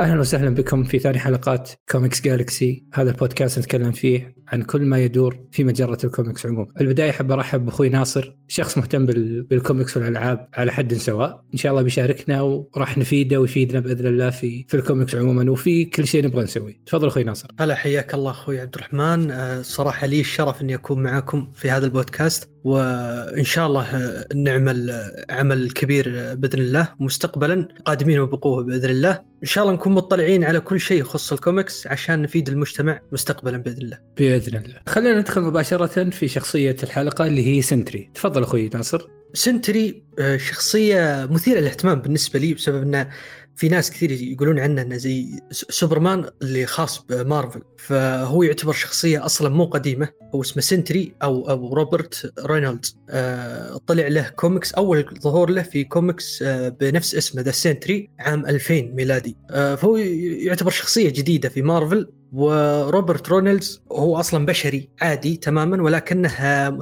أهلا وسهلا بكم في ثاني حلقات كوميكس جالكسي هذا البودكاست نتكلم فيه عن كل ما يدور في مجره الكوميكس عموما. البداية أحب أرحب بأخوي ناصر شخص مهتم بالكوميكس والألعاب على حد سواء، إن شاء الله بيشاركنا وراح نفيده ويفيدنا بإذن الله في في الكوميكس عموما. وفي كل شيء نبغى نسويه. تفضل أخوي ناصر. هلا حياك الله أخوي عبد الرحمن، آه، صراحة لي الشرف إني أكون معكم في هذا البودكاست. وإن شاء الله آه، نعمل آه، عمل كبير بإذن الله. مستقبلا قادمين وبقوة بإذن الله. إن شاء الله نكون مطلعين على كل شيء يخص الكوميكس. عشان نفيد المجتمع مستقبلا بإذن الله. بإذن الله. خلينا ندخل مباشرة في شخصية الحلقة اللي هي سنتري. تفضل أخوي ناصر. سنتري آه، شخصية مثيرة للاهتمام بالنسبة لي بسبب انه في ناس كثير يقولون عنه إنه زي سوبرمان اللي خاص بمارفل. فهو يعتبر شخصية أصلا مو قديمة. هو اسمه سنتري أو أو روبرت رينولدز. آه طلع له كوميكس. أول ظهور له في كوميكس آه بنفس اسمه The سنتري عام 2000 ميلادي. آه فهو يعتبر شخصية جديدة في مارفل. وروبرت رينولدز هو أصلا بشري عادي تماما ولكنه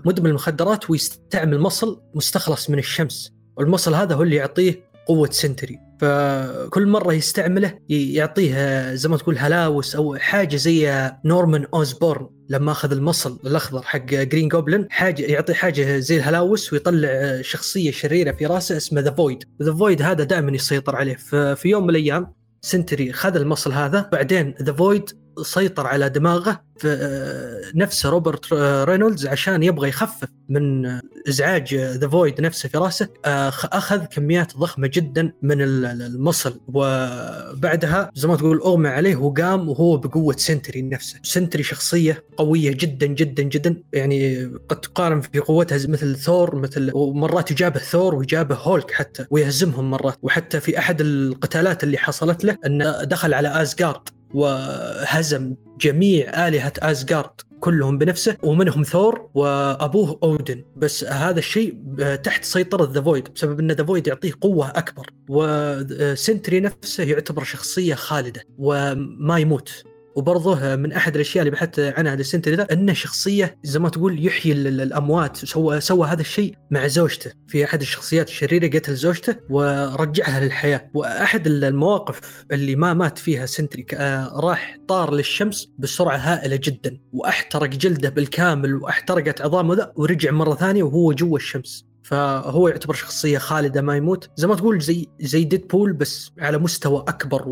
مدمن المخدرات ويستعمل مصل مستخلص من الشمس. والمصل هذا هو اللي يعطيه قوة سنتري. فكل مرة يستعمله يعطيه زي ما تقول هلاوس أو حاجة زي نورمان أوزبورن. لما أخذ المصل الأخضر حق جرين جوبلن حاجة يعطي حاجة زي الهلاوس ويطلع شخصية شريرة في راسه اسمه The Void The Void هذا دائما يسيطر عليه. ففي يوم من الأيام سنتري خذ المصل هذا بعدين The Void سيطر على دماغه في آه، نفسه روبرت آه، رينولدز عشان يبغى يخفف من إزعاج The Void نفسه في راسه. آه، أخذ كميات ضخمة جدا من المصل. وبعدها زي ما تقول أغمى عليه وقام وهو بقوة سنتري نفسه. سنتري شخصية قوية جدا جدا جدا. يعني قد تقارن في قوتها مثل ثور مثل ومرات يجابه ثور ويجابه هولك حتى ويهزمهم مرات. وحتى في أحد القتالات اللي حصلت له أنه دخل على أزغارد. وهزم جميع آلهة أزغارد كلهم بنفسه ومنهم ثور وأبوه أودن. بس هذا الشيء تحت سيطرة The Void بسبب إن The Void يعطيه قوة أكبر. وسنتري نفسه يعتبر شخصية خالدة وما يموت. وبرضه من أحد الأشياء اللي بحثت عنها السنتري ذا انه شخصية زي ما تقول يحيي الأموات سوى سوى هذا الشيء مع زوجته. في أحد الشخصيات الشريرة قتل زوجته ورجعها للحياة. وأحد المواقف اللي ما مات فيها سنتري آه، راح طار للشمس بسرعة هائلة جدا وأحترق جلده بالكامل وأحترقت عظامه ذا ورجع مرة ثانية وهو جوا الشمس. فهو يعتبر شخصية خالدة ما يموت. زي ما تقول زي زي ديد بول بس على مستوى أكبر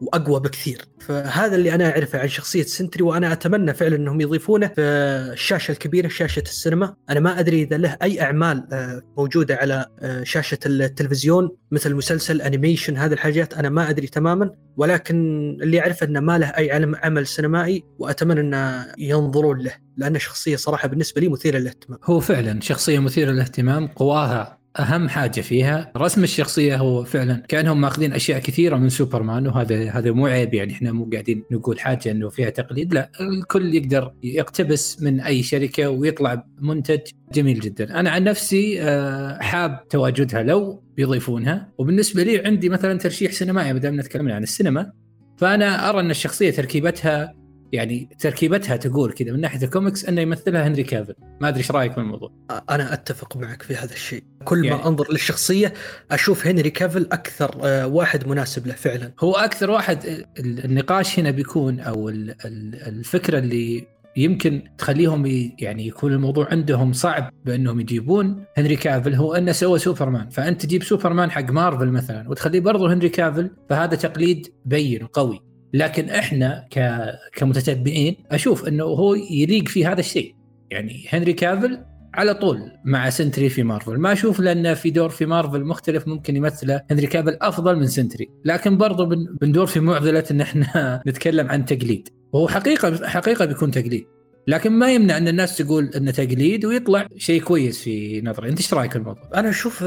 وأقوى بكثير. فهذا اللي أنا أعرفه عن شخصية سنتري وأنا أتمنى فعلا إنهم يضيفونه في الشاشة الكبيرة شاشة السينما. أنا ما أدري إذا له أي أعمال آه، موجودة على آه، شاشة التلفزيون مثل مسلسل animation هذه الحاجات. أنا ما أدري تماما. ولكن اللي أعرفه إنه ما له أي عمل سينمائي وأتمنى إنه ينظرون له. لأنه شخصية صراحة بالنسبة لي مثيرة للاهتمام. هو فعلا شخصية مثيرة للاهتمام قواها أهم حاجة فيها رسم الشخصية هو فعلا كأنهم ماخذين أشياء كثيرة من سوبرمان وهذا هذا مو عيب يعني إحنا مو قاعدين نقول حاجة إنه فيها تقليد لا الكل يقدر يقتبس من أي شركة ويطلع منتج جميل جدا أنا عن نفسي آه، حاب تواجدها لو بيضيفونها وبالنسبة لي عندي مثلا ترشيح سينمائي ما دام نتكلم عن السينما فأنا أرى إن الشخصية تركيبتها يعني تركيبتها تقول كذا من ناحية الكوميكس إنه يمثلها هنري كافل ما أدري إيش رأيك في الموضوع؟ أنا أتفق معك في هذا الشيء. كل يعني ما أنظر للشخصية أشوف هنري كافل أكثر آه، واحد مناسب له فعلا. هو أكثر واحد النقاش هنا بيكون أو الفكرة اللي يمكن تخليهم يعني يكون الموضوع عندهم صعب بأنهم يجيبون هنري كافل هو إنه سوى سوبرمان. فأنت تجيب سوبرمان حق مارفل مثلا وتخليه برضه هنري كافل فهذا تقليد بين وقوي. لكن إحنا ك... كمتتبعين أشوف إنه هو يليق في هذا الشيء. يعني هنري كافل على طول مع سنتري في مارفل. ما أشوف لأنه في دور في مارفل مختلف ممكن يمثله هنري كافل أفضل من سنتري. لكن برضو بندور في معضلة إن إحنا نتكلم عن تقليد. وهو حقيقة حقيقة بيكون تقليد. لكن ما يمنع إن الناس تقول إنه تقليد ويطلع شيء كويس في نظري. أنت إيش رأيك الموضوع؟ أنا أشوف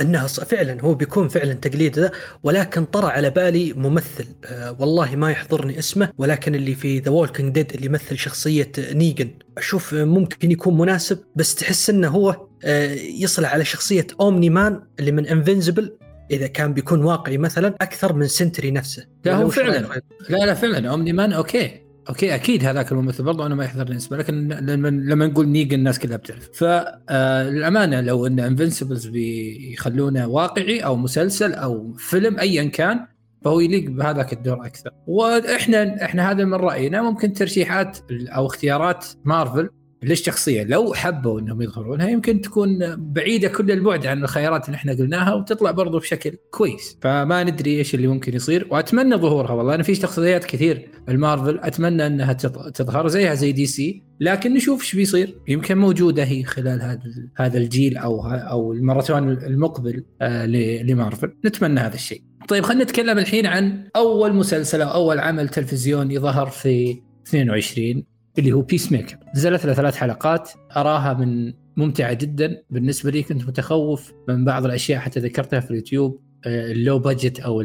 أنها فعلا هو بيكون فعلا تقليد ذا ولكن طرى على بالي ممثل آه والله ما يحضرني اسمه ولكن اللي في The Walking Dead اللي يمثل شخصية Negan أشوف ممكن يكون مناسب بس تحس إنه هو آه يصلح على شخصية Omni-Man اللي من Invincible إذا كان بيكون واقعي مثلا أكثر من Sentry نفسه. لا هو فعلا. لا لا فعلا. Omni-Man okay. Okay أكيد هذاك الممثل برضه أنا ما يحضر الاسم لكن لما لما نقول Negan الناس كلها بتعرف. فللامانه آه، لو إن Invincible بيخلونه واقعي أو مسلسل أو فيلم ايا كان فهو يليق بهذاك الدور أكثر. وإحنا إحنا هذا من رأينا. ممكن ترشيحات أو اختيارات مارفل للشخصية. لو حبوا إنهم يظهرونها يمكن تكون بعيدة كل البعد عن الخيارات اللي إحنا قلناها وتطلع برضو بشكل كويس. فما ندري إيش اللي ممكن يصير وأتمنى ظهورها والله. أنا في شخصيات كثير المارفل أتمنى إنها تظهر زيها زي دي سي لكن نشوف إيش بيصير. يمكن موجودة هي خلال هذا هذا الجيل أو أو الماراثون المقبل آه، لمارفل. نتمنى هذا الشيء. طيب خلينا نتكلم الحين عن أول مسلسل أو أول عمل تلفزيوني ظهر في 22 اللي هو Peacemaker نزلت له ثلاث حلقات أراها من ممتعة جدا. بالنسبة لي كنت متخوف من بعض الأشياء حتى ذكرتها في اليوتيوب آه، ال low budget أو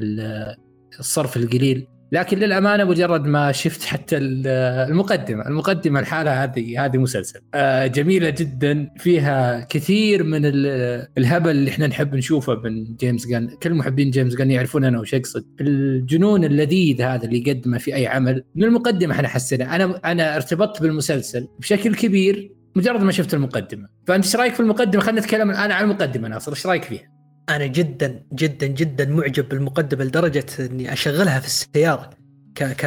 الصرف القليل. لكن للأمانة مجرد ما شفت حتى المقدمة، المقدمة الحالة هذه هذه مسلسل. آه، جميلة جدا فيها كثير من الهبل اللي إحنا نحب نشوفه من جيمس جان، كل محبين جيمس جان يعرفون أنا وش أقصد، الجنون اللذيذ هذا اللي يقدمه في أي عمل، من المقدمة إحنا حسينا. أنا أنا ارتبطت بالمسلسل بشكل كبير مجرد ما شفت المقدمة، فأنت إيش رأيك في المقدمة؟ خلينا نتكلم الان عن المقدمة ناصر، إيش رأيك فيها؟ أنا جدا جدا جدا معجب بالمقدمة لدرجة إني أشغلها في السيارة. ك ك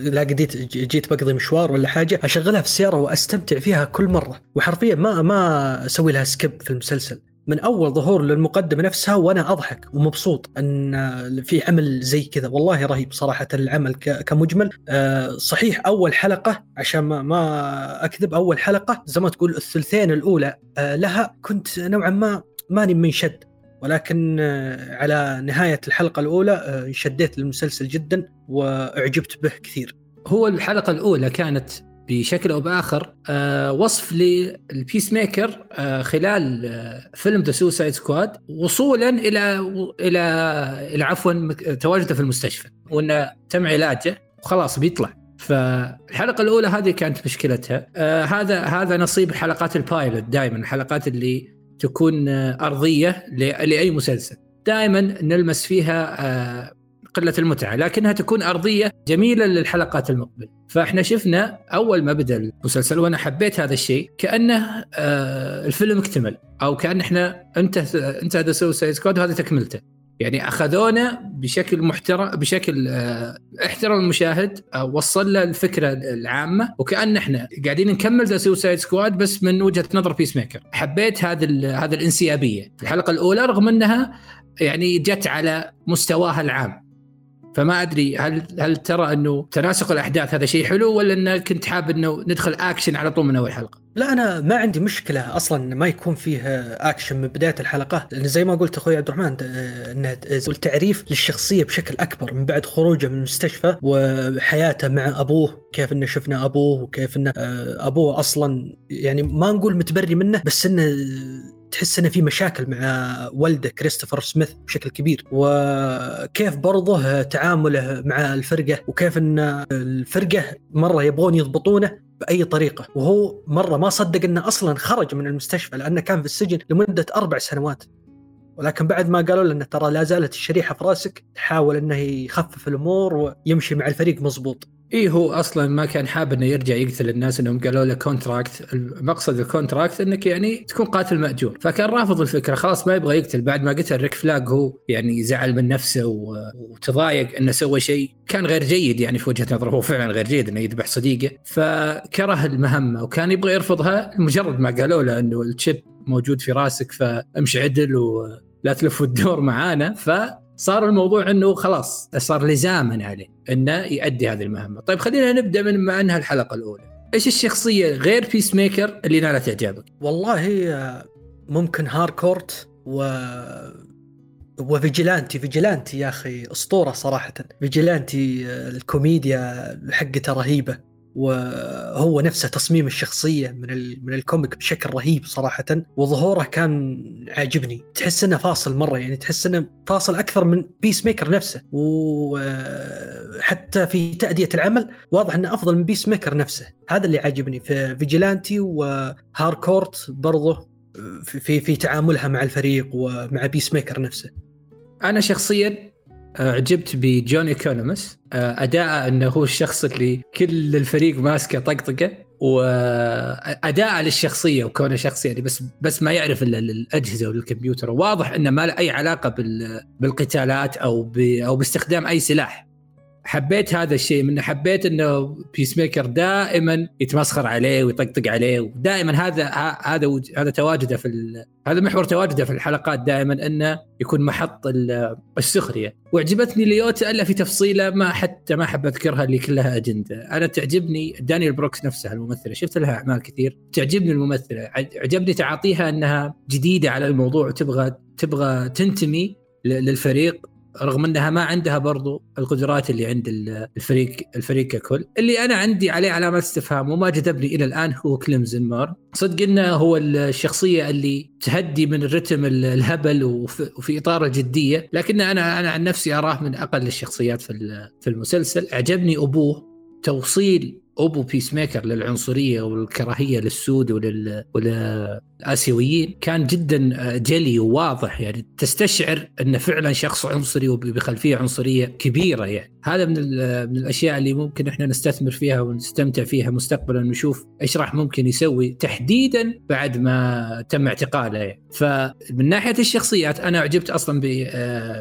لا قديت جيت بقضي مشوار ولا حاجة أشغلها في السيارة وأستمتع فيها كل مرة. وحرفيا ما ما أسوي لها skip في المسلسل. من أول ظهور للمقدمة نفسها وأنا أضحك ومبسوط إن في عمل زي كذا. والله رهيب صراحة العمل كمجمل. آه، صحيح أول حلقة عشان ما ما أكذب أول حلقة زي ما تقول الثلثين الأولى آه، لها كنت نوعا ما ماني منشد. ولكن آه، على نهاية الحلقة الأولى آه، شديت المسلسل جدا وأعجبت به كثير. هو الحلقة الأولى كانت بشكل أو بآخر آه، وصف للبيس ميكر خلال فيلم The Suicide Squad وصولا إلى إلى إلى عفوا تواجده في المستشفى وأنه تم علاجه وخلاص بيطلع. فالحلقة الأولى هذه كانت مشكلتها. آه هذا هذا نصيب حلقات ال pilot دائما الحلقات اللي تكون أرضية لأي مسلسل. دائما نلمس فيها آه، قلة المتعة لكنها تكون أرضية جميلة للحلقات المقبلة. فإحنا شفنا أول ما بدأ المسلسل وأنا حبيت هذا الشيء كأنه آه، الفيلم اكتمل أو كأن إحنا انت انتهى The Suicide Squad وهذا تكملته. يعني أخذونا بشكل محترم بشكل آه، احترم المشاهد آه، وصل له الفكرة العامة وكأن إحنا قاعدين نكمل The Suicide Squad بس من وجهة نظر Peacemaker حبيت هذا هذا الانسيابية. الحلقة الأولى رغم إنها يعني جت على مستواها العام. فما أدري هل هل ترى أنه تناسق الأحداث هذا شيء حلو ولا انك كنت حاب أنه ندخل اكشن على طول من أول حلقة؟ لا أنا ما عندي مشكلة أصلا ما يكون فيه اكشن من بداية الحلقة لأن زي ما قلت أخوي عبد الرحمن انه التعريف للشخصية بشكل أكبر من بعد خروجه من المستشفى وحياته مع أبوه كيف إنه شفنا أبوه وكيف إنه آه، أبوه أصلا يعني ما نقول متبري منه بس إنه تحس إنه في مشاكل مع ولده كريستوفر سميث بشكل كبير وكيف برضه تعامله مع الفرقة وكيف إن الفرقة مرة يبغون يضبطونه بأي طريقة. وهو مرة ما صدق إنه أصلا خرج من المستشفى لأنه كان في السجن لمدة أربع سنوات. ولكن بعد ما قالوا له انه ترى لا زالت الشريحة في رأسك حاول إنه يخفف الأمور ويمشي مع الفريق مضبوط. اي هو أصلا ما كان حاب إنه يرجع يقتل الناس إنهم قالوا له contract مقصد ال contract إنك يعني تكون قاتل مأجور. فكان رافض الفكرة خلاص ما يبغى يقتل. بعد ما قتل ريك فلاج هو يعني زعل من نفسه وتضايق إنه سوى شيء كان غير جيد يعني في وجهة نظره. هو فعلا غير جيد إنه يذبح صديقه. فكره المهمة وكان يبغى يرفضها مجرد ما قالوا له إنه ال chip موجود في راسك فامشي عدل ولا تلف وتدور معانا. ف صار الموضوع انه خلاص صار لزاما عليه انه يؤدي هذه المهمة، طيب خلينا نبدأ بما انها الحلقة الأولى. إيش الشخصية غير Peacemaker اللي نالت إعجابك؟ والله ممكن Harcourt و و Vigilante Vigilante يا أخي أسطورة صراحة Vigilante الكوميديا حقته رهيبة وهو نفسه تصميم الشخصية من من ال comic بشكل رهيب صراحة وظهوره كان عاجبني. تحس إنه فاصل مرة يعني تحس إنه فاصل أكثر من Peacemaker نفسه وحتى في تأدية العمل واضح إنه أفضل من Peacemaker نفسه. هذا اللي عاجبني في Vigilante و Harcourt برضه في في تعاملها مع الفريق ومع Peacemaker نفسه. أنا شخصيا عجبت بجون ايكونومس اداءه أنه هو الشخص اللي كل الفريق ماسكه طقطقة وأداء للشخصية وكونه شخص يعني بس بس ما يعرف إلا الأجهزة والكمبيوتر. واضح إنه ما له أي علاقة بالقتالات أو أو باستخدام أي سلاح. حبيت هذا الشيء منه حبيت إنه Peacemaker دائما يتمسخر عليه ويطقطق عليه. ودائما هذا هذا هذا تواجده في هذا محور تواجده في الحلقات دائما إنه يكون محط السخرية. وعجبتني ليوتا إلا في تفصيله ما حتى ما احب أذكرها اللي كلها أجندة. أنا تعجبني دانيال بروكس نفسها الممثلة. شفت لها أعمال كثير. تعجبني الممثلة. عجبني تعاطيها إنها جديدة على الموضوع وتبغى تبغى تنتمي للفريق. رغم انها ما عندها برضو القدرات اللي عند الفريق الفريق ككل. اللي أنا عندي عليه علامه استفهام وما جذبني إلى الآن هو كليمسون ميرن. صدق إنه هو الشخصية اللي تهدي من الرتم الهبل وفي إطار الجدية. لكن أنا أنا عن نفسي أراه من أقل الشخصيات في في المسلسل. أعجبني أبوه توصيل أبو Peacemaker للعنصرية والكراهية للسود ولل وللاسيويين كان جدا جلي وواضح يعني تستشعر انه فعلا شخص عنصري وبخلفية عنصرية كبيرة يعني هذا من من الأشياء اللي ممكن إحنا نستثمر فيها ونستمتع فيها مستقبلا ونشوف إيش راح ممكن يسوي تحديدا بعد ما تم اعتقاله يعني. فمن ناحية الشخصيات أنا أعجبت أصلا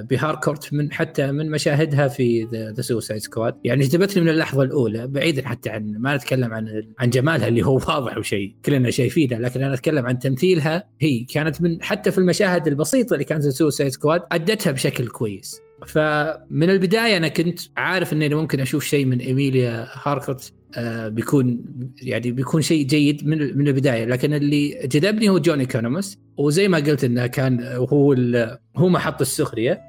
بهاركورت من حتى من مشاهدها في The Suicide Squad يعني جذبتني من اللحظة الأولى بعيدا حتى عن ما نتكلم عن عن جمالها اللي هو واضح وشيء كلنا شايفينه لكن أنا أتكلم عن تمثيلها هي كانت من حتى في المشاهد البسيطة اللي كانت Suicide Squad أدتها بشكل كويس. فمن البداية أنا كنت عارف إني ممكن أشوف شيء من إيميليا هاركوت آه بيكون يعني بيكون شيء جيد من من البداية. لكن اللي جذبني هو جون ايكونوموس وزي ما قلت إنه كان هو هو محط السخرية.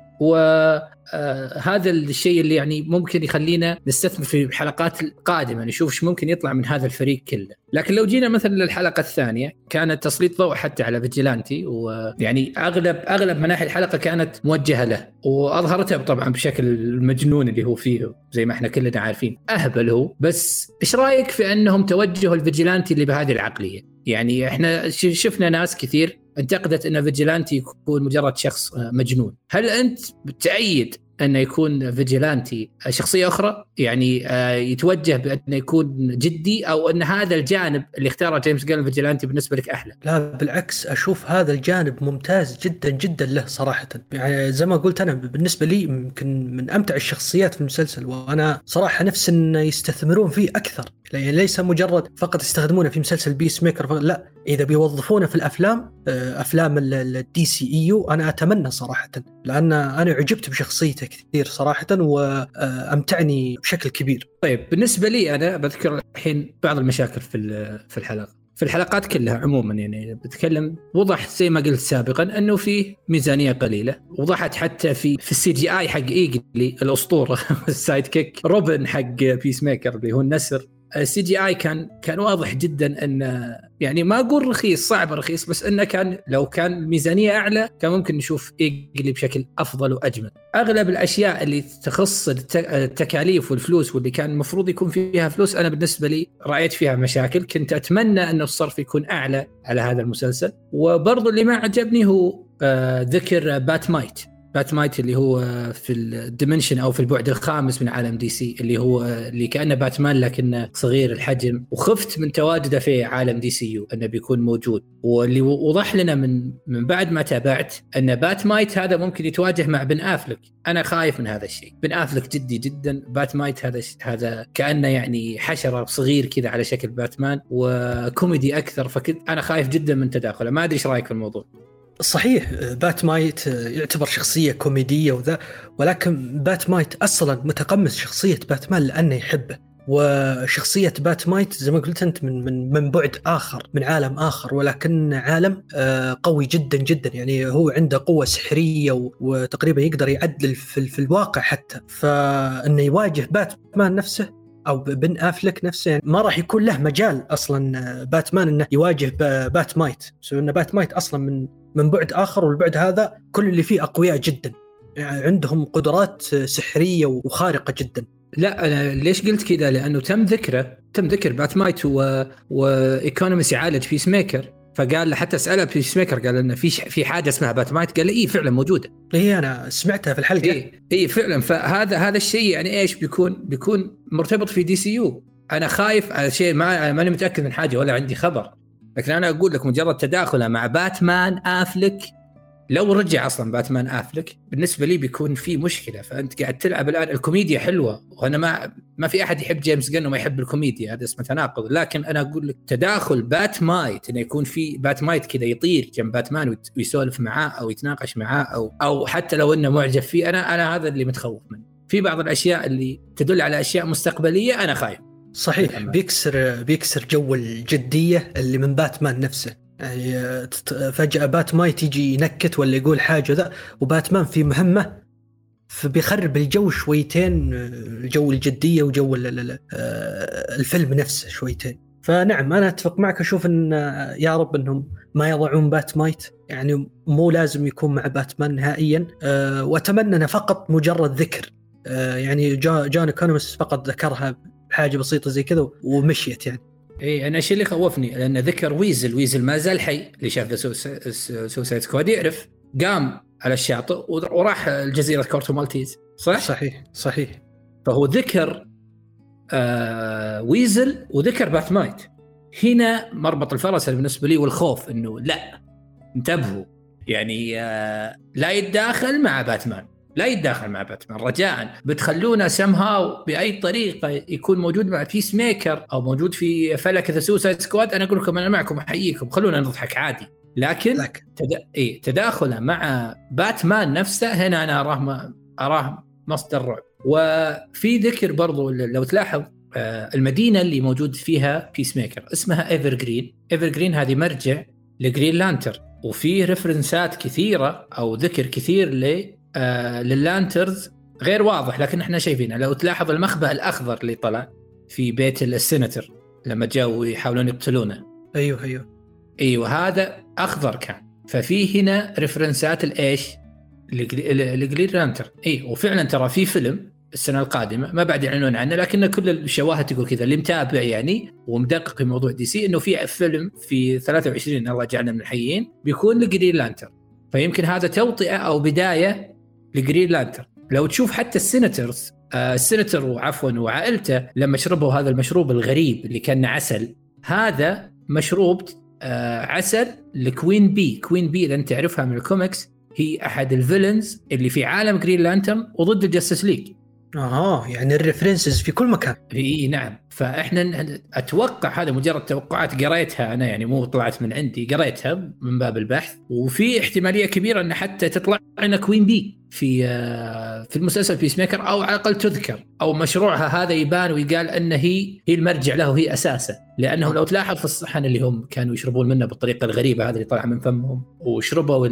وهذا الشيء اللي يعني ممكن يخلينا نستثمر في الحلقات القادمه نشوف إيش ممكن يطلع من هذا الفريق كله. لكن لو جينا مثلا للحلقة الثانية كانت تسليط ضوء حتى على فيجيلانتي ويعني أغلب أغلب مناحي الحلقة كانت موجهة له واظهرتها طبعا بشكل المجنون اللي هو فيه زي ما إحنا كلنا عارفين. أهبل هو. بس إيش رأيك في أنهم توجهوا الفيجيلانتي اللي بهذه العقلية؟ يعني إحنا شفنا ناس كثير انتقدت إن فيجيلانتي يكون مجرد شخص آه، مجنون. هل أنت تأيد انه يكون فيجيلانتي. شخصية أخرى يعني آه، يتوجه بانه يكون جدي أو أن هذا الجانب اللي اختاره جيمس جن فيجيلانتي بالنسبة لك أحلى. لا بالعكس أشوف هذا الجانب ممتاز جدا جدا له صراحة. يعني زي ما قلت أنا بالنسبة لي يمكن من أمتع الشخصيات في المسلسل وأنا صراحة نفسي ان يستثمرون فيه أكثر. يعني ليس مجرد فقط يستخدمونه في مسلسل Peacemaker لا. إذا بيوظفونه في الأفلام آه، أفلام ال DCEU أنا أتمنى صراحة لأن أنا عجبت بشخصيته كثير صراحة وامتعني بشكل كبير. طيب بالنسبة لي أنا بذكر الحين بعض المشاكل في في الحلقة. في الحلقات كلها عموما يعني بتكلم وضح زي ما قلت سابقا أنه في ميزانية قليلة وضحت حتى في في ال CGI حق ايجلي الأسطورة ال sidekick روبن حق Peacemaker اللي هو النسر ال CGI كان كان واضح جدا انه يعني ما أقول رخيص صعب رخيص بس أنه كان لو كان الميزانيه أعلى كان ممكن نشوف إيجلي بشكل أفضل وأجمل. أغلب الأشياء اللي تخص التكاليف والفلوس واللي كان المفروض يكون فيها فلوس أنا بالنسبة لي رأيت فيها مشاكل، كنت أتمنى انه الصرف يكون أعلى على هذا المسلسل، وبرضه اللي ما عجبني هو آه، ذكر بات مايت. باتمايت اللي هو في ال dimension أو في البعد الخامس من عالم DC اللي هو اللي كأنه باتمان لكنه صغير الحجم وخفت من تواجده في عالم DCU إنه بيكون موجود. واللي وضح لنا من من بعد ما تابعت إن باتمايت هذا ممكن يتواجه مع بن آفلك. أنا خايف من هذا الشيء. بن آفلك جدي جدا. باتمايت هذا هذا كأنه يعني حشرة صغير كذا على شكل باتمان وكوميدي أكثر فكنت أنا خايف جدا من تداخله. ما أدري إيش رأيك في الموضوع؟ صحيح بات مايت يعتبر شخصية كوميدية وذا ولكن بات مايت أصلا متقمص شخصية باتمان لأنه يحبه. وشخصية بات مايت زي ما قلت أنت من من من بعد آخر من عالم آخر ولكن عالم آه، قوي جدا جدا. يعني هو عنده قوة سحرية وتقريبا يقدر يعدل في, في الواقع حتى. فإنه يواجه باتمان نفسه أو بن أفلك نفسه يعني ما راح يكون له مجال أصلا آه، باتمان إنه يواجه بات مايت إن بات مايت أصلا من من بعد آخر والبعد هذا كل اللي فيه أقوياء جدا. يعني عندهم قدرات سحرية وخارقة جدا. لا أنا ليش قلت كذا؟ لأنه تم ذكره تم ذكر باتمايت و... وايكونوميس يعالج Peacemaker فقال له حتى سأله Peacemaker قال إنه في في حاجة اسمها باتمايت قال له اي فعلا موجودة. اي أنا سمعتها في الحلقة. اي اي فعلا. فهذا هذا الشيء يعني إيش بيكون؟ بيكون مرتبط في DCU أنا خايف على شيء ما ماني متأكد من حاجة ولا عندي خبر. لكن أنا أقول لك مجرد تداخله مع باتمان افلك لو رجع أصلا باتمان افلك بالنسبة لي بيكون في مشكلة. فأنت قاعد تلعب الآن الكوميديا حلوة. وأنا ما ما في أحد يحب جيمس جن وما يحب الكوميديا هذا اسمه تناقض. لكن أنا أقول لك تداخل بات مايت إنه يكون في بات مايت كذا يطير جنب باتمان ويسولف معاه أو يتناقش معاه أو أو حتى لو إنه معجب فيه أنا أنا هذا اللي متخوف منه. في بعض الأشياء اللي تدل على أشياء مستقبلية أنا خايف. صحيح. بيكسر بيكسر جو الجدية اللي من باتمان نفسه. يعني فجأة باتمان تيجي ينكت ولا يقول حاجة ذا وباتمان في مهمة فبيخرب الجو شويتين جو الجدية وجو الفيلم نفسه شويتين. فنعم أنا أتفق معك أشوف إن يا رب إنهم ما يضعون باتمايت يعني مو لازم يكون مع باتمان نهائيا وأتمنى إنه فقط مجرد ذكر يعني جون ايكونوموس فقط ذكرها حاجة بسيطة زي كذا ومشيت يعني. اي أنا الشيء اللي خوفني لأن ذكر ويزل ويزل ما زال حي اللي شاف Suicide Squad يعرف قام على الشاطئ وراح الجزيرة كورتو مالتيز صح؟ صحيح صحيح. فهو ذكر آه ويزل وذكر باتمايت هنا مربط الفرس بالنسبة لي والخوف إنه لا انتبهوا. يعني آه لا يتداخل مع باتمان لا يتداخل مع باتمان رجاء. بتخلونا سمهاو بأي طريقة يكون موجود مع Peacemaker أو موجود في فلك The Suicide Squad أنا أقول لكم أنا معكم أحييكم. خلونا نضحك عادي. لكن لك. تد... إيه تداخله مع باتمان نفسه هنا أنا أراه أراه مصدر رعب. وفي ذكر برضو لو تلاحظ آه، المدينة اللي موجود فيها Peacemaker اسمها Evergreen Evergreen هذه مرجع ل Green Lantern وفي reference ات كثيرة أو ذكر كثير ل آه لل Lanterns غير واضح لكن إحنا شايفينه. لو تلاحظ المخبأ الأخضر اللي طلع في بيت السيناتر لما جاوا يحاولون يقتلونه. أيوه أيوه. أيوه هذا أخضر كان. ففي هنا reference ات الإيش؟ ال Green Lantern. إي وفعلا ترى في فيلم السنة القادمة ما بعد يعلنون عنه لكن كل الشواهد تقول كذا. اللي متابع يعني ومدقق في موضوع DC إنه في فيلم في 23 الله يجعلنا من الحيين بيكون ل Green Lantern. فيمكن هذا توطئة أو بداية ل Green Lantern لو تشوف حتى السيناترز آه السيناتر وعفوا وعائلته لما شربوا هذا المشروب الغريب اللي كان عسل هذا مشروب آه عسل ل Queen Bee. Queen Bee إذا أنت تعرفها من الكوميكس هي أحد ال villains اللي في عالم Green Lantern وضد ال Justice League. أها يعني ال references في كل مكان. إي نعم. فإحنا أتوقع هذا مجرد توقعات قريتها أنا يعني مو طلعت من عندي قريتها من باب البحث. وفي احتمالية كبيرة إن حتى تطلع لنا Queen Bee. في آه، في المسلسل Peacemaker أو على الأقل تذكر أو مشروعها هذا يبان ويقال إن هي هي المرجع له هي أساسه. لأنه لو تلاحظ في الصحن اللي هم كانوا يشربون منه بالطريقة الغريبة هذه اللي طالعة من فمهم وشربوا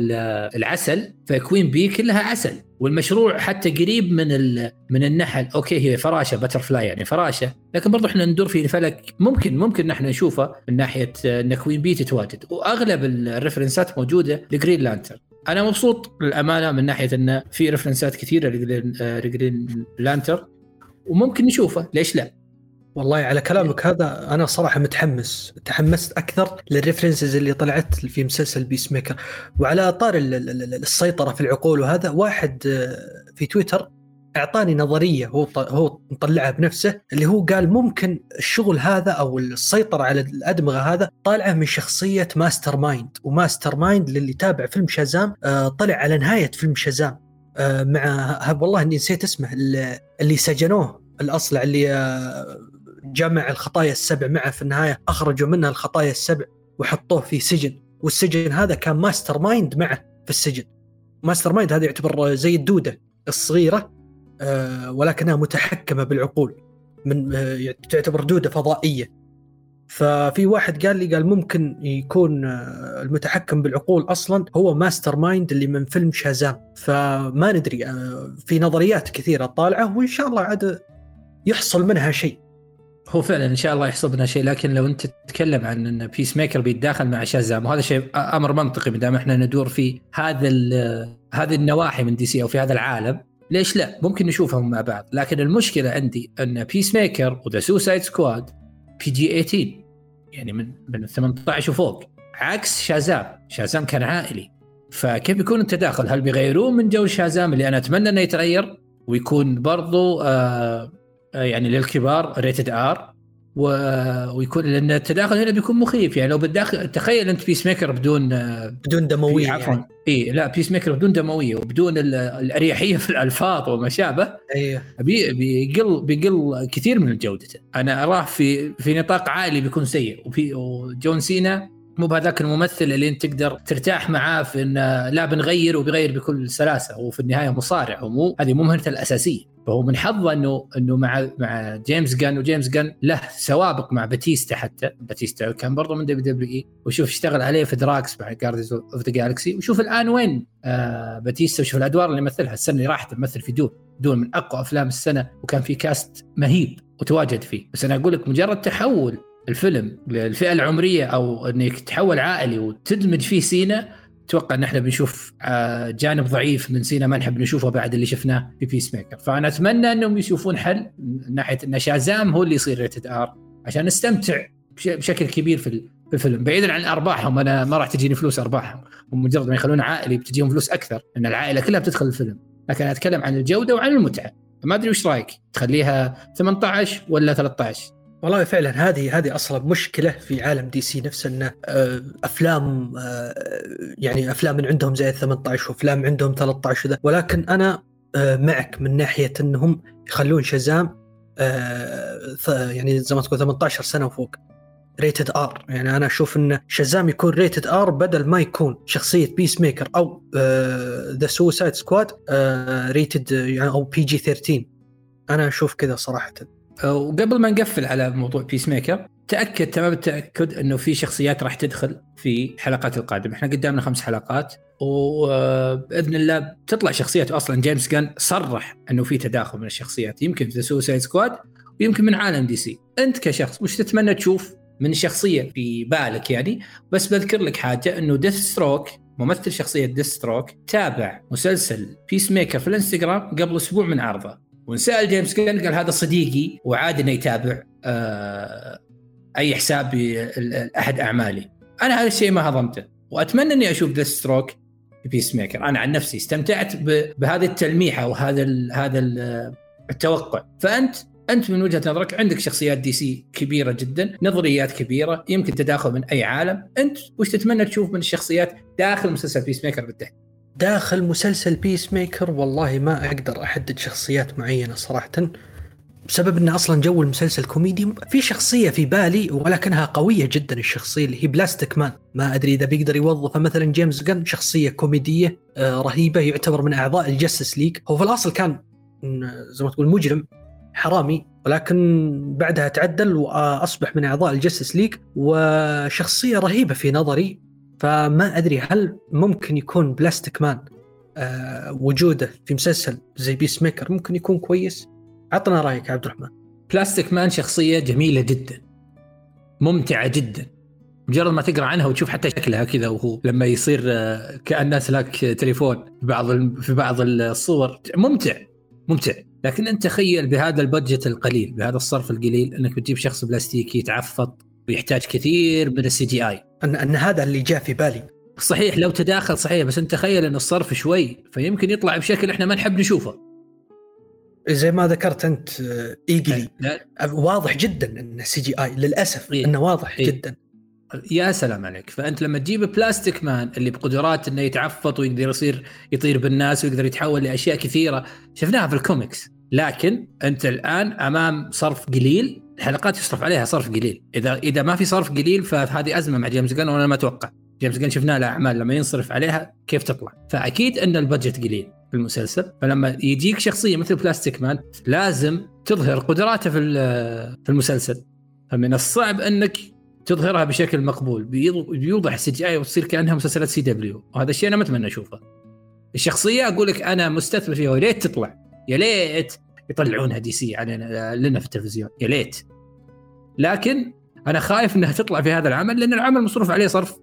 العسل ف Queen Bee كلها عسل. والمشروع حتى قريب من من النحل. أوكي هي فراشة butterfly يعني فراشة لكن برضو إحنا ندور في الفلك ممكن ممكن نحن نشوفه من ناحية إن Queen Bee تتواجد. وأغلب ال reference ات موجودة ل Green Lantern أنا مبسوط للأمانة من ناحية انه في reference ات كثيرة ل Green Lantern. وممكن نشوفه ليش لا؟ والله على كلامك هذا أنا صراحة متحمس. تحمست أكثر لل references اللي طلعت في مسلسل Peacemaker وعلى طار السيطرة في العقول وهذا واحد آه، في تويتر اعطاني نظرية هو هو مطلعها بنفسه اللي هو قال ممكن الشغل هذا أو السيطرة على الأدمغة هذا طالعة من شخصية Master Mind و Master Mind للي تابع فيلم شازام آه، طلع على نهاية فيلم شازام آه، مع والله إني نسيت اسمه اللي سجنوه الاصلع اللي آه، جمع الخطايا السبع معه في النهاية أخرجوا منها الخطايا السبع وحطوه في سجن والسجن هذا كان Master Mind معه في السجن. Master Mind هذا يعتبر زي الدودة الصغيرة ولكنها متحكمة بالعقول من آه، تعتبر دودة فضائية. ففي واحد قال لي قال ممكن يكون آه، المتحكم بالعقول أصلا هو Master Mind اللي من فيلم شازام. فما ندري في نظريات كثيرة طالعة وإن شاء الله عاد يحصل منها شيء. هو فعلا إن شاء الله يحصل منها شيء لكن لو أنت تتكلم عن إن Peacemaker بيتداخل مع شازام وهذا شيء أمر منطقي ما دام إحنا ندور في هذا هذه النواحي من DC أو في هذا العالم. ليش لا؟ ممكن نشوفهم مع بعض. لكن المشكلة عندي أن Peacemaker و The Suicide Squad PG 18 يعني من من 18 وفوق. عكس شازام شازام كان عائلي. فكيف بيكون التداخل؟ هل بيغيرون من جو شازام اللي أنا أتمنى إنه يتغير ويكون برضو آه, آه، يعني للكبار rated R و... ويكون لأن التداخل هنا بيكون مخيف. يعني لو بالداخل تخيل أنت Peacemaker بدون بدون دموية عفوا. يعني. اي لا Peacemaker بدون دموية وبدون الأريحية في الألفاظ وما شابه أيوه. بي... بيقل بيقل كثير من جودته أنا اراه في في نطاق عائلي بيكون سيء. وفي وجون سينا مو بهذاك الممثل اللي انت تقدر ترتاح معاه في انه لا بنغير وبيغير بكل سلاسة وفي النهاية مصارع ومو هذه مو مهنته الأساسية. فهو من حظه إنه إنه مع مع جيمس جان وجيمس جان له سوابق مع باتيستا حتى. باتيستا كان برضه من WWE وشوف اشتغل عليه في دراكس مع Guardians of the Galaxy وشوف الآن وين آه باتيستا وشوف الأدوار اللي مثلها السنة اللي راحت مثل في Dune Dune من أقوى أفلام السنة وكان في cast مهيب وتواجد فيه. بس أنا أقول لك مجرد تحول الفيلم للفئه العمرية أو إنك تحول عائلي وتدمج فيه سينا أتوقع إن إحنا بنشوف آه، جانب ضعيف من سينا ما نحب نشوفه بعد اللي شفناه في Peacemaker فأنا أتمنى إنهم يشوفون حل من ناحية إن شازام هو اللي يصير rated R عشان نستمتع بشكل كبير في الفيلم. بعيدا عن أرباحهم أنا ما راح تجيني فلوس أرباحهم. ومجرد ما يخلونه عائلي بتجيهم فلوس أكثر لأن العائلة كلها بتدخل الفيلم. لكن أتكلم عن الجودة وعن المتعة. ما أدري وش رأيك؟ تخليها 18 ولا 13 والله فعلا هذه هذه أصلا مشكلة في عالم دي سي نفسه إنه آه، أفلام آه، يعني أفلام من عندهم زي 18 وأفلام عندهم 13 وذا. ولكن أنا آه، معك من ناحية إنهم يخلون شزام يعني زي ما تقول 18 سنة وفوق. rated R. يعني أنا أشوف إن شزام يكون rated R بدل ما يكون شخصية Peacemaker أو The Suicide Squad rated يعني أو PG 13 أنا أشوف كذا صراحة. وقبل ما نقفل على موضوع Peacemaker تأكد تمام التأكد إنه في شخصيات راح تدخل في الحلقات القادمة. إحنا قدامنا خمس حلقات وبإذن الله تطلع شخصيات. أصلا جيمس جان صرح إنه في تداخل من الشخصيات يمكن في Suicide Squad ويمكن من عالم DC أنت كشخص وش تتمنى تشوف من شخصية في بالك يعني؟ بس بذكر لك حاجة إنه ديث ستروك ممثل شخصية ديث ستروك تابع مسلسل بيس ميكر في الانستغرام قبل أسبوع من عرضه. ونسأل جيمس جن قال هذا صديقي وعادي إنه يتابع آه أي حساب أحد أعمالي. أنا هذا الشيء ما هضمته. وأتمنى إني أشوف ديث ستروك بيس ميكر أنا عن نفسي استمتعت بهذه التلميحة وهذا ال هذا ال التوقع. فأنت أنت من وجهة نظرك عندك شخصيات DC كبيرة جدا نظريات كبيرة يمكن تداخل من أي عالم. أنت وش تتمنى تشوف من الشخصيات داخل مسلسل بيس ميكر بالتحديد؟ داخل مسلسل بيس ميكر والله ما أقدر أحدد شخصيات معينة صراحة بسبب إن أصلا جو المسلسل كوميدي في شخصية في بالي ولكنها قوية جدا الشخصية اللي هي بلاستيك مان ما أدري إذا بيقدر يوظفه مثلا جيمس جن شخصية كوميدية آه، رهيبة يعتبر من أعضاء الجستس ليج هو في الأصل كان زي ما تقول مجرم حرامي ولكن بعدها تعدل وأصبح من أعضاء الجستس ليج وشخصية رهيبة في نظري. فما أدري هل ممكن يكون بلاستيك مان آه وجوده في مسلسل زي بيس ميكر ممكن يكون كويس؟ عطنا رأيك عبد الرحمن. بلاستيك مان شخصية جميلة جدا ممتعة جدا مجرد ما تقرأ عنها وتشوف حتى شكلها كذا وهو لما يصير آه، كانه سلاك تليفون في بعض في بعض الصور ممتع ممتع لكن أنت تخيل بهذا ال budget القليل بهذا الصرف القليل أنك بتجيب شخص بلاستيكي يتعفط ويحتاج كثير من ال CGI ان أن هذا اللي جاء في بالي. صحيح لو تداخل صحيح بس أنت تخيل إن الصرف شوي فيمكن يطلع بشكل إحنا ما نحب نشوفه. زي ما ذكرت أنت إيغلي. واضح جدا انه CGI للأسف إيه؟ إنه واضح إيه؟ جدا. يا سلام عليك. فأنت لما تجيب بلاستيك مان اللي بقدرات إنه يتعفط ويقدر يصير يطير بالناس ويقدر يتحول لأشياء كثيرة شفناها في الكوميكس. لكن أنت الآن أمام صرف قليل الحلقات يصرف عليها صرف قليل. إذا إذا ما في صرف قليل فهذه أزمة مع جيمس جن وأنا ما أتوقع. جيمس جن شفنا له أعمال لما ينصرف عليها كيف تطلع. فأكيد أن ال budget قليل في المسلسل. فلما يجيك شخصية مثل بلاستيك مان لازم تظهر قدراته في في المسلسل. فمن الصعب أنك تظهرها بشكل مقبول. بيوضح CGI وتصير كأنها مسلسلات CW وهذا الشيء أنا ما اتمنى أشوفه. الشخصية أقول لك أنا مستثمر فيها. وليت تطلع. يا ليت يطلعونها DC علينا لنا في التلفزيون. يا ليت. لكن أنا خايف إنها تطلع في هذا العمل لأن العمل مصروف عليه صرف.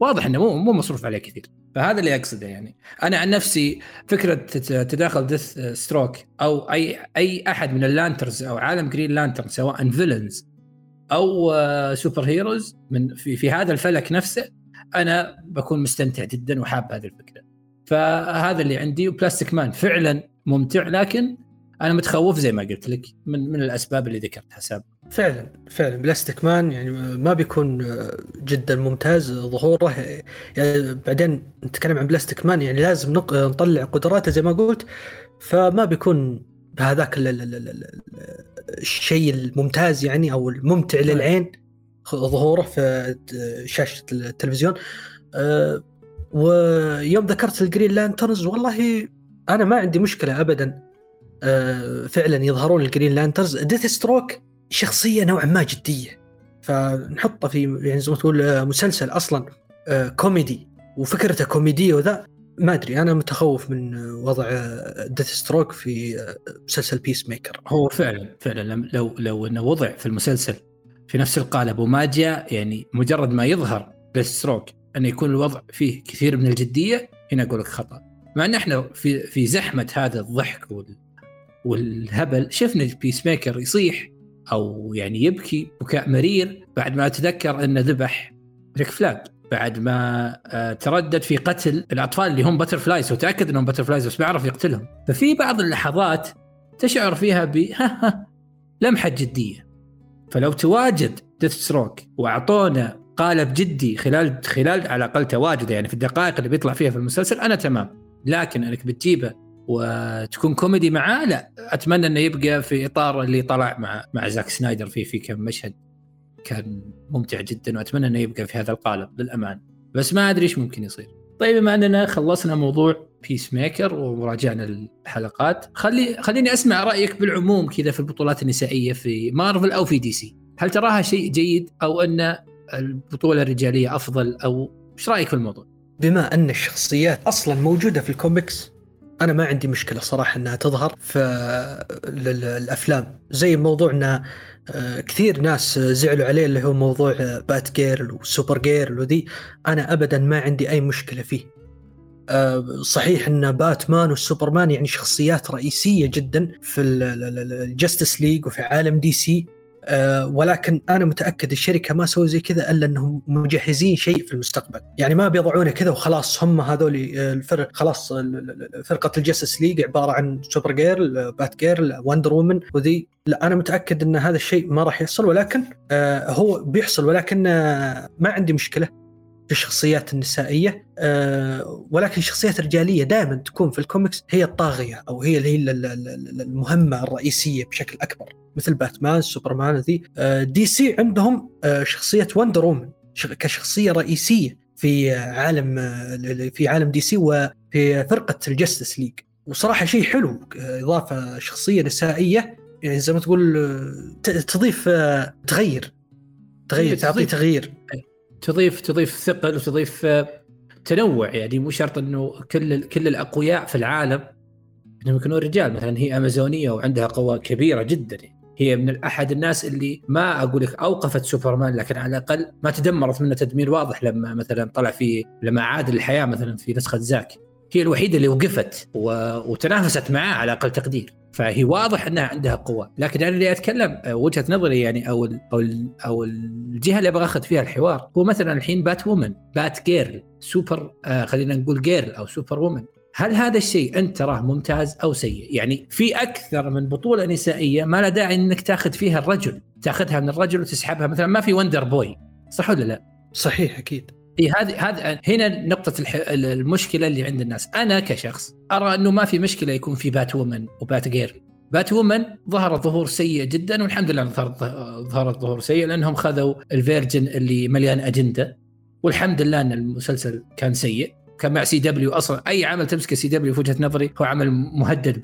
واضح إنه مو مو مصروف عليه كثير. فهذا اللي أقصده يعني. أنا عن نفسي فكرة تداخل ديث ستروك أو اي أي أحد من ال Lanterns أو عالم جرين لانترن سواء villains أو superheroes من في, في هذا الفلك نفسه أنا بكون مستمتع جدا وحاب هذه الفكرة. فهذا اللي عندي. وبلاستيك مان فعلا ممتع لكن أنا متخوف زي ما قلت لك من من الأسباب اللي ذكرتها سابقا. فعلا فعلا بلاستيك مان يعني ما بيكون جدا ممتاز ظهوره. يعني بعدين نتكلم عن بلاستيك مان يعني لازم نطلع قدراته زي ما قلت فما بيكون بهذاك الشيء الممتاز يعني أو الممتع للعين ظهوره في شاشة التلفزيون. أه، ويوم ذكرت ال Green Lanterns والله أنا ما عندي مشكلة ابدا أه، فعلا يظهرون ال Green Lanterns. ديث ستروك شخصية نوعا ما جدية. فنحطه في يعني زي ما تقول أه، مسلسل أصلا كوميدي. وفكرته كوميدية وذا ما أدري أنا متخوف من وضع ديث ستروك في مسلسل بيس ميكر هو فعلا فعلا لو لو إنه وضع في المسلسل في نفس القالب وما جاء يعني مجرد ما يظهر ديث ستروك انه يكون الوضع فيه كثير من الجدية هنا أقول لك خطأ. مع إن إحنا في في زحمة هذا الضحك وال والهبل شفنا بيس ميكر يصيح أو يعني يبكي بكاء مرير بعد ما اتذكر انه ذبح ريك فلاج. بعد ما آه، تردد في قتل الأطفال اللي هم butterflies وتأكد أنهم butterflies بس بيعرف يقتلهم. ففي بعض اللحظات تشعر فيها ب لمحة جدية. فلو تواجد ديث ستروك وأعطونا قالب جدي خلال خلال على الأقل تواجده يعني في الدقائق اللي بيطلع فيها في المسلسل أنا تمام. لكن أنك بتجيبه وتكون كوميدي معاه لا أتمنى إنه يبقى في إطار اللي طلع مع مع زاك سنايدر فيه في كم مشهد كان ممتع جدا وأتمنى إنه يبقى في هذا القالب للأمان. بس ما أدري إيش ممكن يصير. طيب بما أننا خلصنا موضوع بيس ميكر وراجعنا الحلقات خلي خليني أسمع رأيك بالعموم كذا في البطولات النسائية في مارفل أو في DC هل تراها شيء جيد أو أن البطولة الرجالية أفضل أو إيش رأيك في الموضوع؟ بما أن الشخصيات أصلا موجودة في الكوميكس أنا ما عندي مشكلة صراحة إنها تظهر في الافلام زي موضوع إن آه، كثير ناس زعلوا عليه اللي هو موضوع باتجيرل وسوبر جيرل وذي أنا ابدا ما عندي أي مشكلة فيه. آه، صحيح إن باتمان والسوبرمان يعني شخصيات رئيسية جدا في الجاستس ليج وفي عالم DC أه ولكن أنا متأكد الشركة ما سووا زي كذا إلا إنهم مجهزين شيء في المستقبل، يعني ما بيضعونه كذا وخلاص هم هذول آه، الفرق خلاص فرقة ال Justice League عبارة عن Supergirl، Batgirl، Wonder Woman وذي. لا أنا متأكد إن هذا الشيء ما راح يحصل ولكن آه هو بيحصل ولكن آه ما عندي مشكلة. في الشخصيات النسائية آه ولكن الشخصيات الرجالية دائما تكون في الكوميكس هي الطاغية أو هي اللي هي المهمة الرئيسية بشكل أكبر مثل باتمان سوبرمان ذي. آه DC عندهم آه شخصية Wonder Woman كشخصية رئيسية في عالم آه، في عالم DC وفي فرقة ال Justice League. وصراحة شيء حلو آه، إضافة شخصية نسائية يعني زي ما تقول آه، تضيف تغير تغير تعطي تغيير. تضيف تضيف ثقل وتضيف آه، تنوع. يعني مو شرط إنه كل كل الأقوياء في العالم إنهم يكونون رجال. مثلا هي أمازونية وعندها قوة كبيرة جدا. هي من أحد الناس اللي ما أقول لك أوقفت سوبرمان لكن على الأقل ما تدمرت منه تدمير واضح لما مثلا طلع في لما عاد للحياه مثلا في نسخة زاك. هي الوحيدة اللي وقفت و... وتنافست معاه على أقل تقدير فهي واضح إنها عندها قوة لكن أنا اللي أتكلم آه، وجهة نظري يعني أو ال أو ال أو الجهة اللي أبغى أخذ فيها الحوار هو مثلا الحين Batwoman Batgirl super آه خلينا نقول girl أو Superwoman هل هذا الشيء أنت تراه ممتاز أو سيء؟ يعني في أكثر من بطولة نسائية ما لا داعي إنك تاخذ فيها الرجل، تاخذها من الرجل وتسحبها مثلا ما في Wonder Boy، صح ولا لا؟ صحيح أكيد. اي هذه هذه هنا نقطة المشكلة اللي عند الناس، أنا كشخص أرى أنه ما في مشكلة يكون في Batwoman و Batgirl. Batwoman ظهر ظهور سيء جدا والحمد لله ظهرت ظهرت ظهور سيء لأنهم خذوا ال version اللي مليان أجندة. والحمد لله أن المسلسل كان سيء. كان مع CW أصلا أي عمل تمسكه CW في وجهة نظري هو عمل مهدد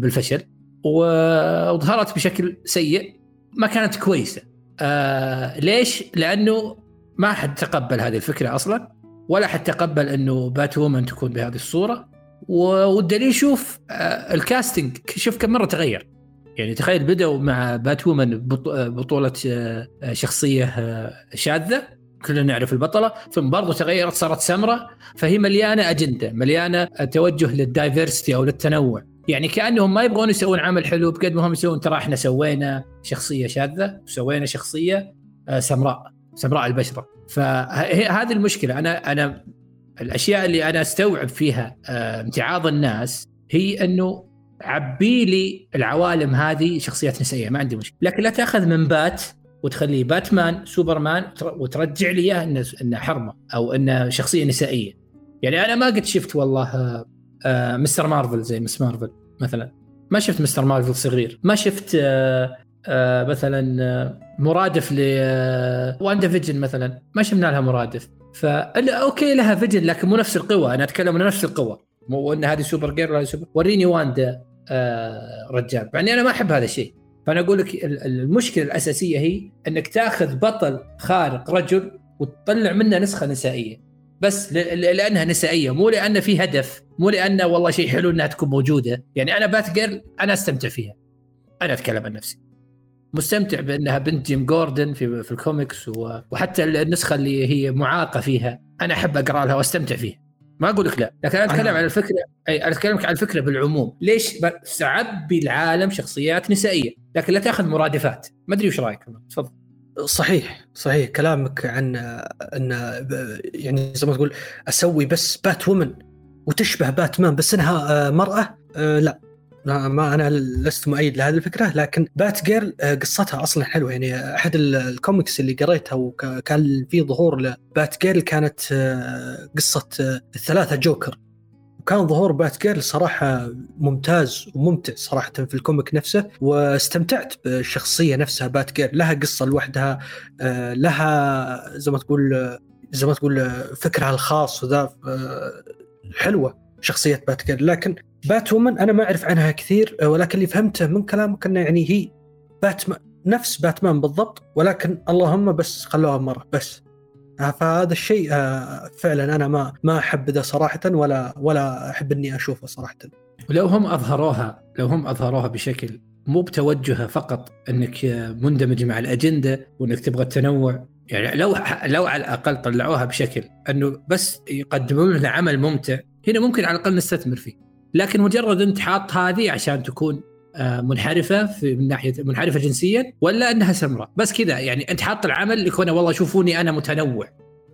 بالفشل. وظهرت بشكل سيء. ما كانت كويسة. آه ليش؟ لأنه ما حد تقبل هذه الفكرة أصلا ولا حد تقبل إنه بات وومن تكون بهذه الصورة. والدليل شوف آه الكاستنج شوف كم مرة تغير. يعني تخيل بدأوا مع بات وومن بطولة آه، شخصية آه، شاذة كلنا نعرف البطلة ثم برضو تغيرت صارت سمراء فهي مليانة أجندة مليانة توجه للدايفرستي أو للتنوع. يعني كأنهم ما يبغون يسوون عمل حلو بقد ما هم يسوون ترى إحنا سوينا شخصية شاذة وسوينا شخصية آه، سمراء. سمراء البشرة. فهذه المشكلة. أنا أنا الأشياء اللي أنا أستوعب فيها آه، امتعاض الناس هي أنه عبي لي العوالم هذه شخصيات نسائية. ما عندي مشكلة. لكن لا تأخذ من بات وتخليه باتمان سوبرمان وترجع لي إياه إنه إنه حرمة أو إنه شخصية نسائية. يعني أنا ما قد شفت والله آه، آه، مستر مارفل زي مس مارفل مثلا. ما شفت مستر مارفل صغير. ما شفت آه، مثلا مرادف ل واندا فيجن مثلا. ما شفنا لها مرادف. فالا أوكي لها فيجن لكن مو نفس القوة. أنا أتكلم عن نفس القوة. مو إن هذه سوبر جير سوبر. وريني واندا رجال. يعني أنا ما أحب هذا الشيء. فأنا أقول لك المشكلة الأساسية هي إنك تأخذ بطل خارق رجل وتطلع منه نسخة نسائية. بس لأنها نسائية. مو لأن في هدف. مو لأن والله شيء حلو إنها تكون موجودة. يعني أنا Batgirl أنا أستمتع فيها. أنا أتكلم عن نفسي. مستمتع بأنها بنت جيم جوردن في في الكوميكس وحتى النسخة اللي هي معاقة فيها. أنا أحب أقرأ لها وأستمتع فيها. ما أقول لك لا. لكن أنا أتكلم عن الفكرة أي أنا أتكلم عن الفكرة بالعموم. ليش تعبي العالم شخصيات نسائية؟ لكن لا تأخذ مرادفات. ما أدري وش رأيك. تفضل. صحيح صحيح. كلامك عن أن يعني زي ما تقول أسوي بس Batwoman وتشبه باتمان بس إنها آه، مرأة آه، لا. ما أنا لست مؤيد لهذه الفكرة لكن Batgirl آه، قصتها أصلا حلوة. يعني أحد الكوميكس اللي قريتها وكان في ظهور ل Batgirl كانت قصة الثلاثة جوكر وكان ظهور Batgirl صراحة ممتاز وممتع صراحة في ال comic نفسه واستمتعت بالشخصية نفسها Batgirl لها قصة لوحدها آه، لها زي ما تقول زي ما تقول فكرها الخاص وذا آه، حلوة شخصية بات جيرل لكن بات وومن أنا ما أعرف عنها كثير آه، ولكن اللي فهمته من كلامك انه يعني هي باتمان نفس باتمان بالضبط ولكن اللهم بس خلوها مرة بس. فهذا الشيء آه، فعلا أنا ما ما أحب ذا صراحة ولا ولا أحب إني أشوفه صراحة. ولو هم أظهروها لو هم أظهروها بشكل مو بتوجهها فقط إنك مندمج مع الأجندة وإنك تبغى التنوع يعني لو لو على الأقل طلعوها بشكل إنه بس يقدمون لنا عمل ممتع هنا ممكن على الأقل نستثمر فيه. لكن مجرد انت حاط هذه عشان تكون آه، منحرفة في من ناحية منحرفة جنسيا ولا أنها سمراء. بس كذا يعني أنت حاط العمل لكونه والله شوفوني أنا متنوع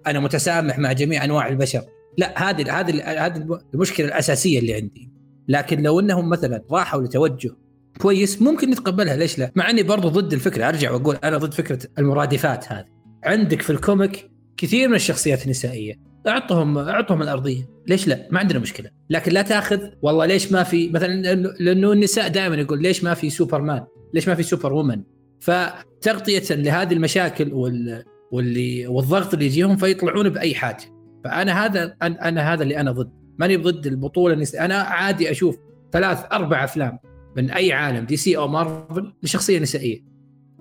أنا متسامح مع جميع أنواع البشر. لا هذه هذه هذه المشكلة الأساسية اللي عندي. لكن لو إنهم مثلا راحوا لتوجه كويس ممكن نتقبلها. ليش لا؟ مع أني برضو ضد الفكرة. أرجع وأقول أنا ضد فكرة المرادفات هذه. عندك في ال comic كثير من الشخصيات النسائية. اعطهم اعطهم الارضيه. ليش لا؟ ما عندنا مشكله. لكن لا تاخذ والله ليش ما في مثلا لأنه النساء دائما يقول ليش ما في سوبرمان؟ ليش ما في Superwoman فتغطية لهذه المشاكل وال واللي والضغط اللي يجيهم فيطلعون بأي حاجة. فأنا هذا أنا هذا اللي أنا ضد. ماني ضد البطولة النسائيه أنا عادي أشوف ثلاث أربع أفلام من أي عالم دي سي أو مارفل لشخصية نسائية.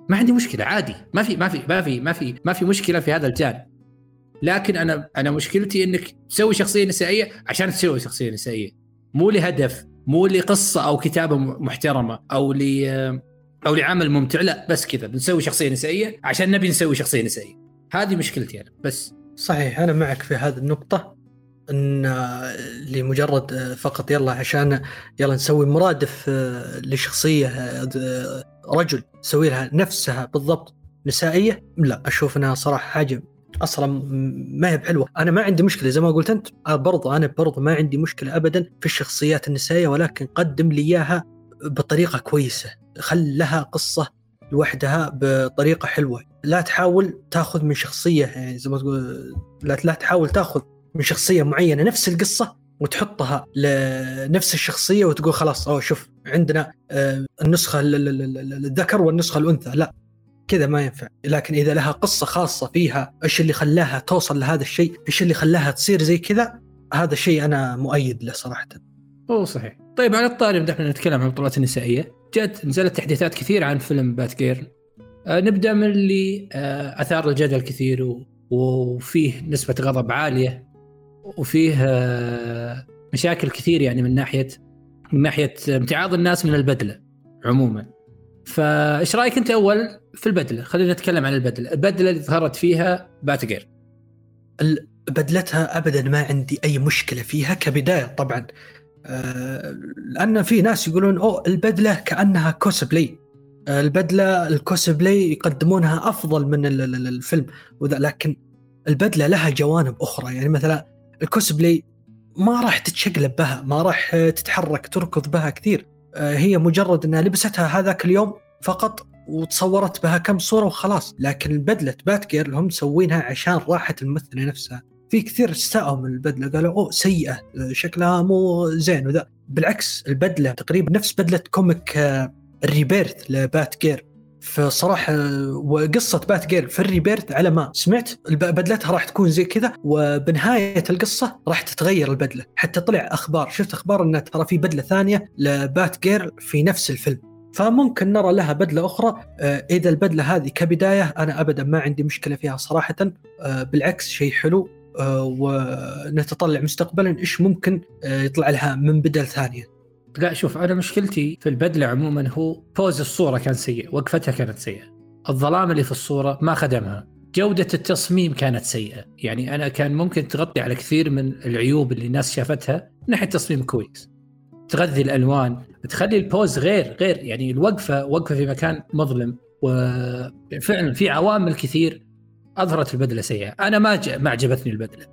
ما عندي مشكلة عادي. ما في ما في ما في ما في ما في مشكلة في هذا الجانب. لكن أنا أنا مشكلتي إنك تسوي شخصية نسائية عشان تسوي شخصية نسائية. مو لهدف مو لقصة أو كتابة محترمة أو ل أو لعمل ممتع لا بس كذا. بنسوي شخصية نسائية عشان نبي نسوي شخصية نسائية. هذه مشكلتي أنا بس. صحيح أنا معك في هذه النقطة إن لمجرد فقط يلا عشان يلا نسوي مرادف لشخصية رجل نسوي لها نفسها بالضبط نسائية لا أشوف إنها صراحة حاجة أصلا ما هي بحلوة. أنا ما عندي مشكلة زي ما قلت أنت برضو أنا برضو ما عندي مشكلة ابدا في الشخصيات النسائية ولكن قدم لي إياها بطريقة كويسة خل لها قصة لوحدها بطريقة حلوة. لا تحاول تاخذ من شخصية يعني زي ما تقول لا, لا تحاول تاخذ من شخصية معينة نفس القصة وتحطها لنفس الشخصية وتقول خلاص أوه شوف عندنا آه، النسخة الذكر والنسخة الأنثى. لا كذا ما ينفع. لكن إذا لها قصة خاصة فيها إيش اللي خلاها توصل لهذا الشيء؟ إيش اللي خلاها تصير زي كذا؟ هذا الشيء أنا مؤيد له صراحة. هو صحيح. طيب على الطاري إحنا نتكلم عن البطولات النسائية. جت نزلت تحديثات كثير عن فيلم بات جيرل. آه نبدأ من اللي آه أثار الجدل كثير و... وفيه نسبة غضب عالية وفيه آه مشاكل كثير يعني من ناحية من ناحية امتعاض الناس من البدلة عموما. فايش رأيك أنت أول في البدلة؟ خلينا نتكلم عن البدلة. البدلة اللي ظهرت فيها باتجير بدلتها ابدا ما عندي أي مشكلة فيها كبداية طبعا. آه لأن في ناس يقولون أوه البدلة كأنها كوسبلاي آه البدلة الكوسبلاي يقدمونها أفضل من الفيلم وذا لكن البدلة لها جوانب أخرى. يعني مثلا الكوسبلاي ما راح تتشقلب بها ما راح تتحرك تركض بها كثير. هي مجرد إنها لبستها هذاك اليوم فقط وتصورت بها كم صورة وخلاص. لكن بدلة Batgirl هم مسوينها عشان راحة الممثلة نفسها. في كثير استاءوا من البدلة قالوا أوه سيئة آه، شكلها مو زين وذا. بالعكس البدلة تقريبا نفس بدلة comic ال Rebirth ل Batgirl فصراحة وقصة Batgirl في ال Rebirth على ما سمعت بدلتها راح تكون زي كذا وبنهاية القصة راح تتغير البدلة. حتى طلع أخبار شفت أخبار إنه ترى في بدلة ثانية ل Batgirl في نفس الفيلم. فممكن نرى لها بدلة أخرى. آه، إذا البدلة هذه كبداية أنا ابدا ما عندي مشكلة فيها صراحة. آه، بالعكس شيء حلو. آه، ونتطلع مستقبلا إيش ممكن يطلع لها من بدل ثانية. لا شوف أنا مشكلتي في البدله عموما هو بوز الصورة كان سيء وقفتها كانت سيئة. الظلام اللي في الصورة ما خدمها. جودة التصميم كانت سيئة. يعني أنا كان ممكن تغطي على كثير من العيوب اللي الناس شافتها من ناحية تصميم كويس. تغذي الألوان تخلي البوز غير غير يعني الوقفة وقفة في مكان مظلم. وفعلا في عوامل كثير أظهرت البدلة سيئة. أنا ما ما عجبتني البدلة.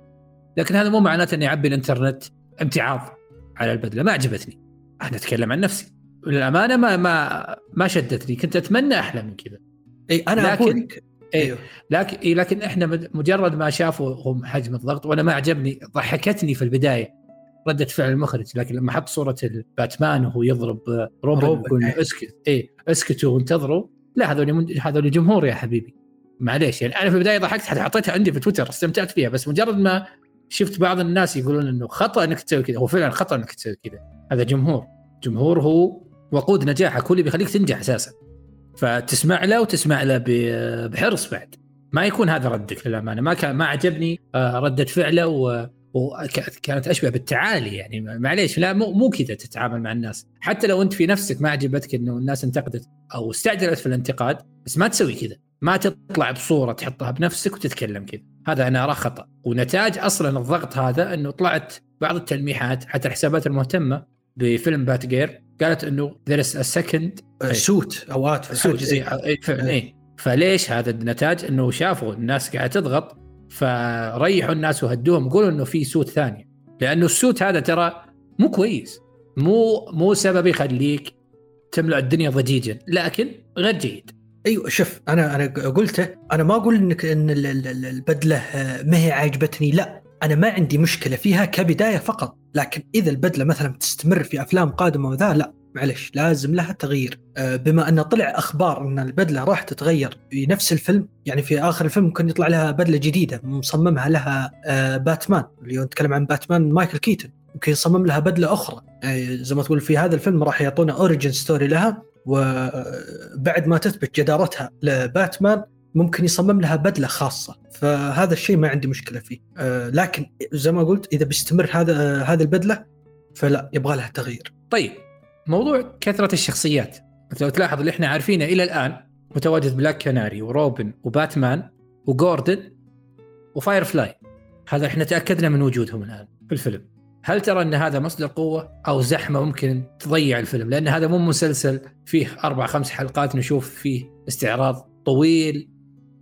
لكن هذا مو معناته أني أعبي الإنترنت امتعاض على البدلة. ما عجبتني. أنا أتكلم عن نفسي. للأمانة ما ما ما شدتني. كنت أتمنى أحلى من كذا. إي أنا لكن أقول أيوه. لكن إيه لكن إحنا مجرد ما شافوا هم حجم الضغط وأنا ما عجبني ضحكتني في البداية ردة فعل المخرج لكن لما حط صورة الباتمان وهو يضرب روبن يقول اسكت إي اسكتوا وانتظروا. لا هذول هذول جمهور يا حبيبي. معليش يعني أنا في البداية ضحكت حتى حطيتها عندي في تويتر استمتعت فيها بس مجرد ما شفت بعض الناس يقولون إنه خطأ إنك تسوي كذا. هو فعلا خطأ إنك تسوي كذا. هذا جمهور. جمهور هو وقود نجاحك هو اللي بيخليك تنجح أساسا. فتسمع له وتسمع له بحرص بعد. ما يكون هذا ردك للأمانة. ما كان ما عجبني آه، ردة فعله وكانت أشبه بالتعالي يعني. معليش لا مو مو كذا تتعامل مع الناس. حتى لو أنت في نفسك ما عجبتك إنه الناس انتقدت أو استعجلت في الانتقاد بس ما تسوي كذا. ما تطلع بصورة تحطها بنفسك وتتكلم كذا. هذا أنا اراه خطأ. ونتاج أصلا الضغط هذا إنه طلعت بعض التلميحات حتى الحسابات المهتمة بفيلم بات جير قالت إنه there is second suit أو out suit فعلا اي فليش هذا النتاج؟ إنه شافوا الناس قاعدة تضغط فريحوا الناس وهدوهم قولوا إنه في suit ثاني. لأنه ال suit هذا ترى مو كويس. مو مو سبب يخليك تملأ الدنيا ضجيجا لكن غير جيد. أيوه شوف أنا أنا قلته أنا ما أقول إنك إن البدلة ما هي عاجبتني لا. أنا ما عندي مشكلة فيها كبداية فقط لكن إذا البدلة مثلا بتستمر في أفلام قادمة وذا لا معلش لازم لها تغيير. آه، بما أن طلع أخبار أن البدلة راح تتغير في نفس الفيلم يعني في آخر الفيلم ممكن يطلع لها بدلة جديدة مصممها لها آه، باتمان. اللي نتكلم عن باتمان مايكل كيتن ممكن يصمم لها بدلة أخرى. يعني زي ما تقول في هذا الفيلم راح يعطونا origin story لها وبعد ما تثبت جدارتها لباتمان ممكن يصمم لها بدلة خاصة. فهذا الشيء ما عندي مشكلة فيه. آه لكن زي ما قلت إذا بيستمر هذا آه هذه البدلة فلا يبغى لها تغيير. طيب موضوع كثرة الشخصيات. لو تلاحظ اللي إحنا عارفينه إلى الآن متواجد بلاك كناري وروبن وباتمان وجوردن وفاير فلاي هذا إحنا تأكدنا من وجودهم الآن في الفيلم. هل ترى إن هذا مصدر قوة أو زحمة ممكن تضيع الفيلم؟ لأن هذا مو مسلسل فيه أربع خمس حلقات نشوف فيه استعراض طويل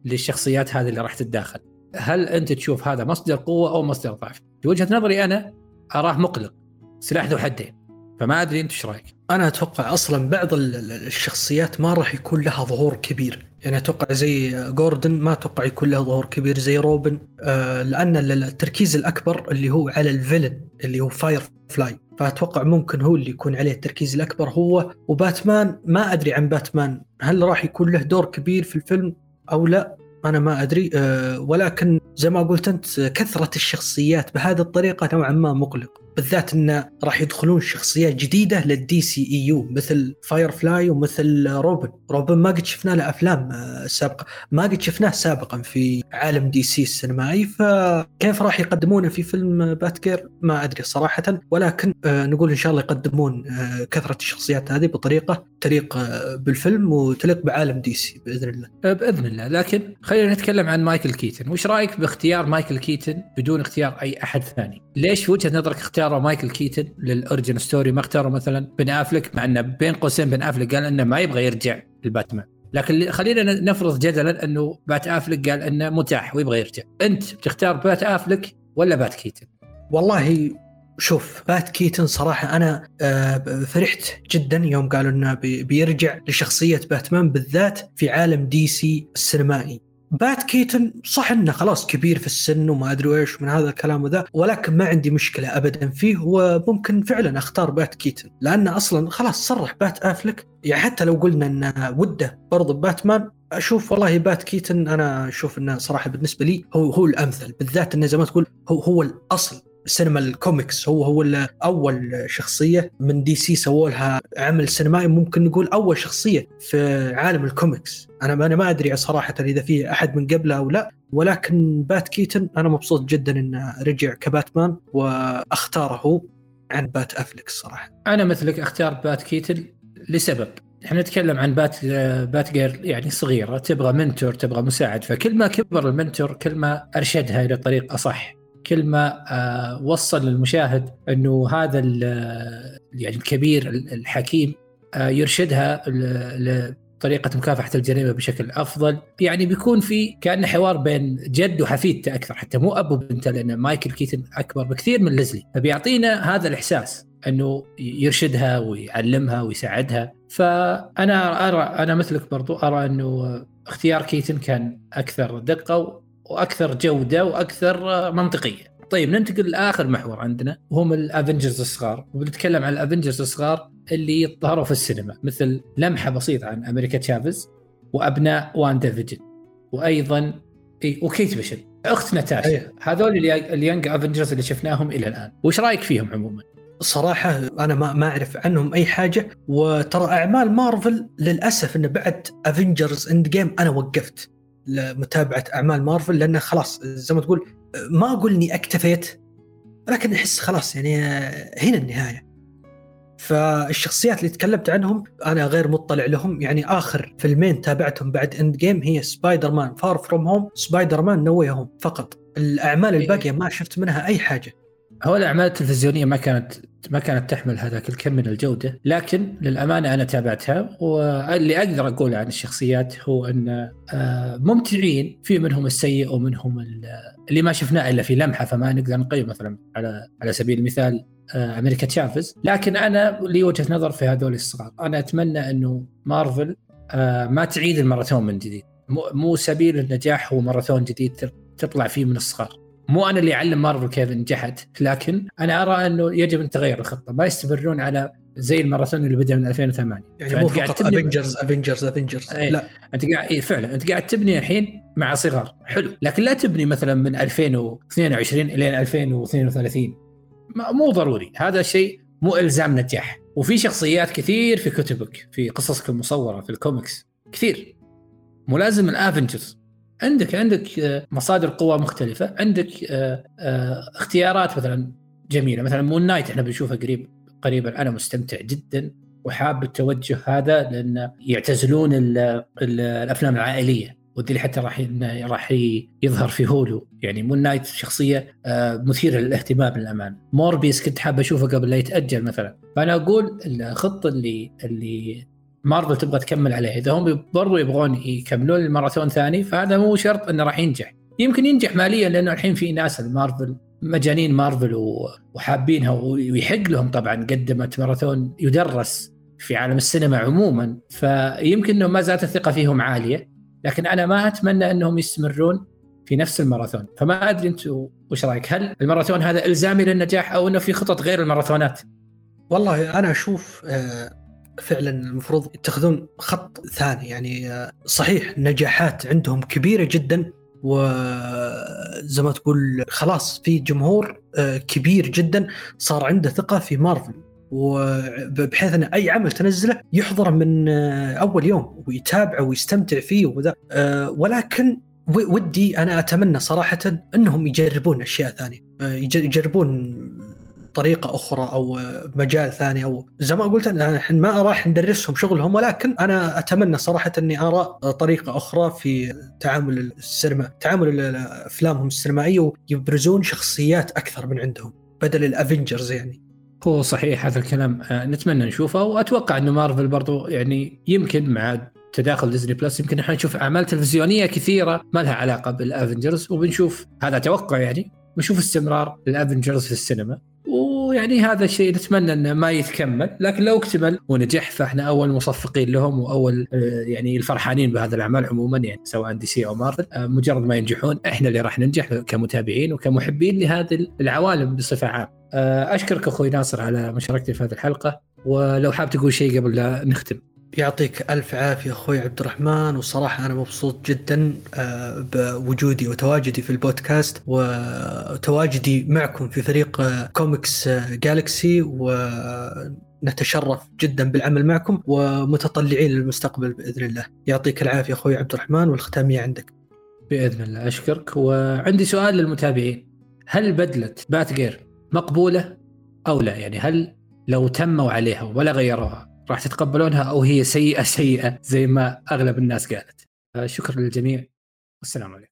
للشخصيات هذه اللي راح تتداخل. هل أنت تشوف هذا مصدر قوة أو مصدر ضعف؟ في وجهة نظري أنا أراه مقلق سلاح ذو حدين فما أدري أنت إيش رأيك. أنا أتوقع أصلا بعض الشخصيات ما راح يكون لها ظهور كبير. يعني أتوقع زي جوردن ما أتوقع يكون له ظهور كبير زي روبن آه لأن التركيز الأكبر اللي هو على ال villain اللي هو فاير فلاي فأتوقع ممكن هو اللي يكون عليه التركيز الأكبر هو وباتمان ما أدري عن باتمان هل راح يكون له دور كبير في الفيلم؟ أو لا أنا ما أدري. أه ولكن زي ما قلت أنت كثرة الشخصيات بهذه الطريقة نوعا ما مقلق. بالذات انه راح يدخلون شخصيات جديدة لل DCEU مثل فاير فلاي ومثل روبن، روبن ما قد شفنا له أفلام آه، سابقة، ما قد شفناه سابقا في عالم DC السينمائي. فكيف راح يقدمونه في فيلم Batgirl ما أدري صراحة. ولكن آه، نقول إن شاء الله يقدمون آه، كثرة الشخصيات هذه بطريقة تليق بالفيلم وتليق بعالم DC بإذن الله. بإذن الله. لكن خلينا نتكلم عن مايكل كيتن، وش رأيك باختيار مايكل كيتن بدون اختيار أي أحد ثاني؟ ليش في وجهة نظرك اختاروا مايكل كيتن لل origin story؟ ما اختاروا مثلا بن أفلك مع إنه بين قوسين بن أفلك قال إنه ما يبغى يرجع للباتمان لكن خلينا نفرض جدلا إنه بات أفلك قال إنه متاح ويبغى يرجع. أنت بتختار بات أفلك ولا بات كيتن؟ والله شوف بات كيتن صراحة أنا آه، فرحت جدا يوم قالوا إنه بيرجع لشخصية باتمان بالذات في عالم DC السينمائي. بات كيتن صح إنه خلاص كبير في السن وما أدري إيش من هذا الكلام وذا ولكن ما عندي مشكلة ابدا فيه وممكن فعلا أختار بات كيتن لأنه أصلا خلاص صرح بات أفلك. يعني حتى لو قلنا إنه وده برضو باتمان أشوف والله بات كيتن أنا أشوف إنه صراحة بالنسبة لي هو هو الأمثل بالذات إنه زي ما تقول هو هو الأصل. سينما الكوميكس. هو هو أول شخصية من DC سووا لها عمل سينمائي ممكن نقول أول شخصية في عالم الكوميكس. أنا أنا ما أدري صراحة إذا في أحد من قبله أو لا ولكن بات كيتن أنا مبسوط جدا انه رجع كباتمان وأختاره عن بات أفلك صراحة. أنا مثلك أختار بات كيتن لسبب. إحنا نتكلم عن بات Batgirl يعني صغيرة تبغى mentor تبغى مساعد فكل ما كبر ال mentor كل ما أرشدها إلى طريق أصح. كل ما آه، وصل للمشاهد إنه هذا يعني الكبير الحكيم آه، يرشدها لطريقة مكافحة الجريمة بشكل أفضل. يعني بيكون في كأنه حوار بين جد وحفيدته أكثر حتى مو أب وبنته لأن مايكل كيتن أكبر بكثير من ليزلي. فبيعطينا هذا الإحساس أنه يرشدها ويعلمها ويساعدها. فأنا أرى أنا مثلك برضو أرى أنه اختيار كيتن كان أكثر دقة وأكثر جودة وأكثر منطقية. طيب ننتقل لآخر محور عندنا وهم ال Avengers الصغار. وبنتكلم عن ال Avengers الصغار اللي ظهروا في السينما مثل لمحة بسيطة عن أمريكا تشافز وأبناء واندا فيجن وأيضا وكيت بيشوب أخت ناتاشا. أيه. هذول ال Young Avengers اللي شفناهم إلى الآن. وش رأيك فيهم عموما؟ صراحة أنا ما ما أعرف عنهم أي حاجة وترى أعمال مارفل للأسف أنه بعد Avengers Endgame أنا وقفت. لمتابعة أعمال مارفل لأنه خلاص زي ما تقول ما أقول إني اكتفيت لكن أحس خلاص يعني هنا النهاية. فالشخصيات اللي تكلمت عنهم أنا غير مطلع لهم يعني آخر فيلمين تابعتهم بعد Endgame هي Spider-Man Far From Home Spider-Man No Home فقط. الأعمال إيه. الباقية ما شفت منها أي حاجة. هو الأعمال التلفزيونية ما كانت ما كانت تحمل هذاك الكم من الجودة، لكن للأمانة أنا تابعتها واللي أقدر اقوله عن الشخصيات هو أن آه، ممتعين في منهم السيء ومنهم اللي ما شفناه إلا في لمحة فما نقدر نقيم مثلا على على سبيل المثال آه، أمريكا تشافز، لكن أنا لي وجهة نظر في هذول الصغار، أنا أتمنى أنه مارفل آه، ما تعيد الماراثون من جديد، مو سبيل النجاح هو ماراثون جديد تطلع فيه من الصغار. مو أنا اللي أعلم مارفل كيف نجحت لكن أنا أرى إنه يجب أن تغير الخطة. ما يستمرون على زي الماراثون اللي بدا من 2008 يعني مو فقط Avengers Avengers Avengers لا. أنت قاعد إيه فعلا. أنت قاعد تبني الحين مع صغار. حلو. لكن لا تبني مثلا من 2022 إلى 2032 مو ضروري. هذا الشيء مو إلزام نجاح. وفي شخصيات كثير في كتبك في قصصك المصورة في الكوميكس. كثير. مو لازم ال Avengers عندك عندك آه، مصادر قوى مختلفة عندك آه، آه، اختيارات مثلا جميلة. مثلا Moon Knight إحنا بنشوفه قريب قريبا. أنا مستمتع جدا وحاب التوجه هذا لأن يعتزلون ال ال الأفلام العائلية. ودي حتى راح راح يظهر في Hulu يعني Moon Knight شخصية مثيرة للاهتمام للأمانة. Morbius كنت حاب أشوفه قبل لا يتأجل مثلا. فأنا أقول الخطة اللي اللي مارفل تبغى تكمل عليه. إذا هم برضو يبغون يكملون الماراثون ثاني فهذا مو شرط إنه راح ينجح. يمكن ينجح ماليا لأنه الحين في ناس المارفل مجانين مارفل وحابينها ويحق لهم طبعا قدمت ماراثون يدرس في عالم السينما عموما. فيمكن إنه ما زالت الثقة فيهم عالية لكن أنا ما أتمنى إنهم يستمرون في نفس الماراثون. فما أدري أنتم وش رأيك؟ هل الماراثون هذا إلزامي للنجاح أو إنه في خطط غير الماراثونات؟ والله أنا أشوف آه فعلا المفروض يتخذون خط ثاني. يعني آه، صحيح نجاحات عندهم كبيرة جدا وزي ما تقول خلاص في جمهور آه، كبير جدا صار عنده ثقة في مارفل وبحيث أن أي عمل تنزله يحضره من آه، أول يوم ويتابعه ويستمتع فيه وذا. ولكن ودي أنا أتمنى صراحة إنهم يجربون أشياء ثانية. يجربون طريقة أخرى أو مجال ثاني أو زي ما قلت إحنا ما راح ندرسهم شغلهم ولكن أنا أتمنى صراحة أني أرى طريقة أخرى في تعامل السينما تعامل أفلامهم السينمائية ويبرزون شخصيات أكثر من عندهم بدل ال Avengers يعني. هو صحيح هذا الكلام. آه، نتمنى نشوفه وأتوقع إنه مارفل برضو يعني يمكن مع تداخل Disney Plus يمكن إحنا نشوف أعمال تلفزيونية كثيرة ما لها علاقة بال Avengers وبنشوف هذا توقع يعني بنشوف استمرار ال Avengers في السينما. ويعني هذا الشيء نتمنى إنه ما يتكمل لكن لو اكتمل ونجح فإحنا أول مصفقين لهم وأول آه، يعني الفرحانين بهذا الأعمال عموما يعني سواء DC أو مارفل آه، مجرد ما ينجحون إحنا اللي راح ننجح كمتابعين وكمحبين لهذه العوالم بصفة عامة. آه، أشكرك أخوي ناصر على مشاركتي في هذه الحلقة ولو حاب تقول شيء قبل لا نختم. يعطيك ألف عافية أخوي عبد الرحمن. وصراحة أنا مبسوط جدا آه، بوجودي وتواجدي في البودكاست وتواجدي معكم في فريق آه، Comics Galaxy ونتشرف جدا بالعمل معكم ومتطلعين للمستقبل بإذن الله. يعطيك العافية أخوي عبد الرحمن والختامية عندك. بإذن الله أشكرك. وعندي سؤال للمتابعين. هل بدلة Batgirl مقبولة أو لا؟ يعني هل لو تموا عليها ولا غيروها راح تتقبلونها أو هي سيئة سيئة زي ما أغلب الناس قالت. شكرا للجميع. والسلام عليكم.